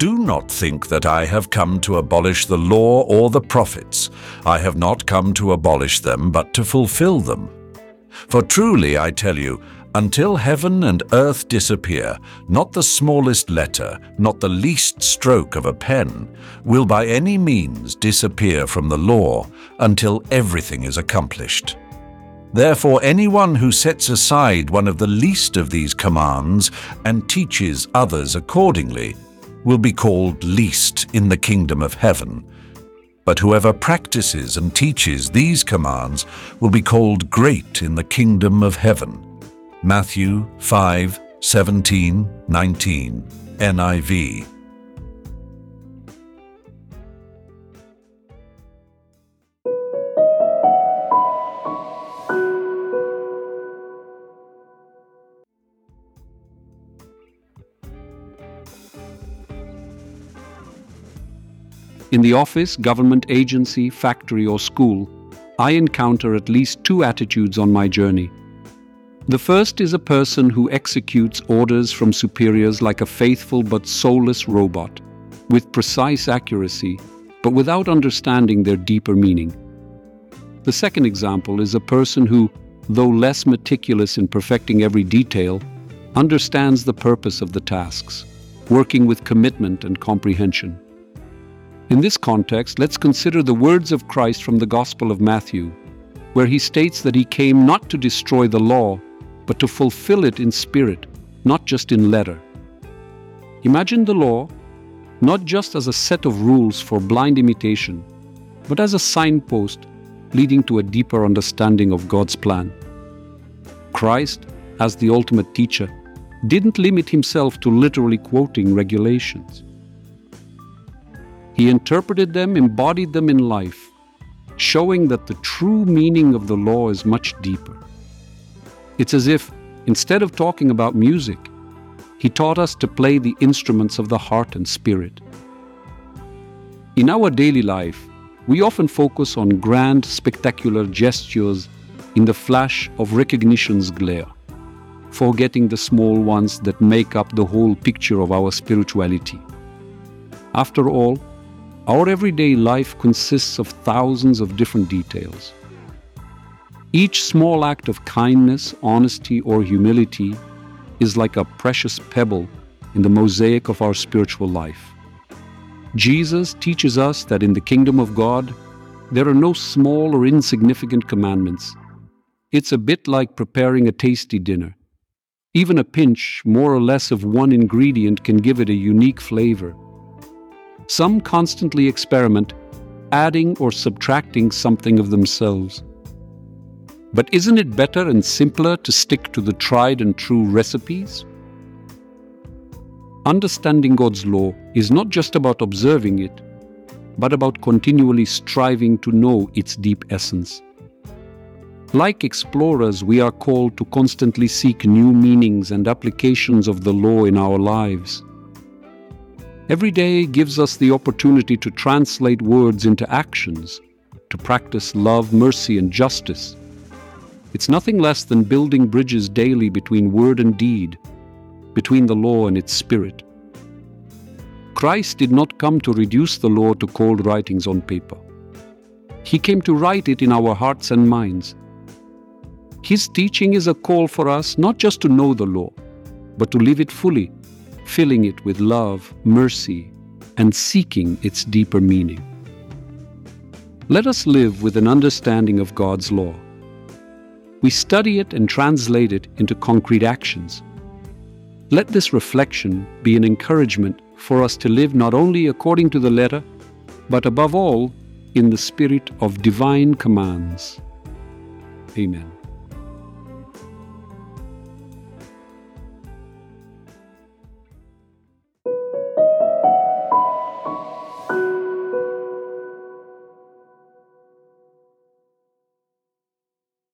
Do not think that I have come to abolish the law or the prophets. I have not come to abolish them, but to fulfill them. For truly I tell you, until heaven and earth disappear, not the smallest letter, not the least stroke of a pen, will by any means disappear from the law until everything is accomplished. Therefore, anyone who sets aside one of the least of these commands and teaches others accordingly will be called least in the kingdom of heaven. But whoever practices and teaches these commands will be called great in the kingdom of heaven. Matthew 5 17 19 NIV. In the office, government agency, factory, or school, I encounter at least two attitudes on my journey. The first is a person who executes orders from superiors like a faithful but soulless robot, with precise accuracy, but without understanding their deeper meaning. The second example is a person who, though less meticulous in perfecting every detail, understands the purpose of the tasks, working with commitment and comprehension. In this context, let's consider the words of Christ from the Gospel of Matthew, where he states that he came not to destroy the law, but to fulfill it in spirit, not just in letter. Imagine the law not just as a set of rules for blind imitation, but as a signpost leading to a deeper understanding of God's plan. Christ, as the ultimate teacher, didn't limit himself to literally quoting regulations. He interpreted them, embodied them in life, showing that the true meaning of the law is much deeper. It's as if, instead of talking about music, he taught us to play the instruments of the heart and spirit. In our daily life, we often focus on grand, spectacular gestures in the flash of recognition's glare, forgetting the small ones that make up the whole picture of our spirituality. After all, our everyday life consists of thousands of different details. Each small act of kindness, honesty, or humility is like a precious pebble in the mosaic of our spiritual life. Jesus teaches us that in the kingdom of God, there are no small or insignificant commandments. It's a bit like preparing a tasty dinner. Even a pinch, more or less, of one ingredient can give it a unique flavor. Some constantly experiment, adding or subtracting something of themselves. But isn't it better and simpler to stick to the tried and true recipes? Understanding God's law is not just about observing it, but about continually striving to know its deep essence. Like explorers, we are called to constantly seek new meanings and applications of the law in our lives. Every day gives us the opportunity to translate words into actions, to practice love, mercy, and justice. It's nothing less than building bridges daily between word and deed, between the law and its spirit. Christ did not come to reduce the law to cold writings on paper. He came to write it in our hearts and minds. His teaching is a call for us not just to know the law, but to live it fully filling it with love, mercy, and seeking its deeper meaning. Let us live with an understanding of God's law. We study it and translate it into concrete actions. Let this reflection be an encouragement for us to live not only according to the letter, but above all, in the spirit of divine commands. Amen.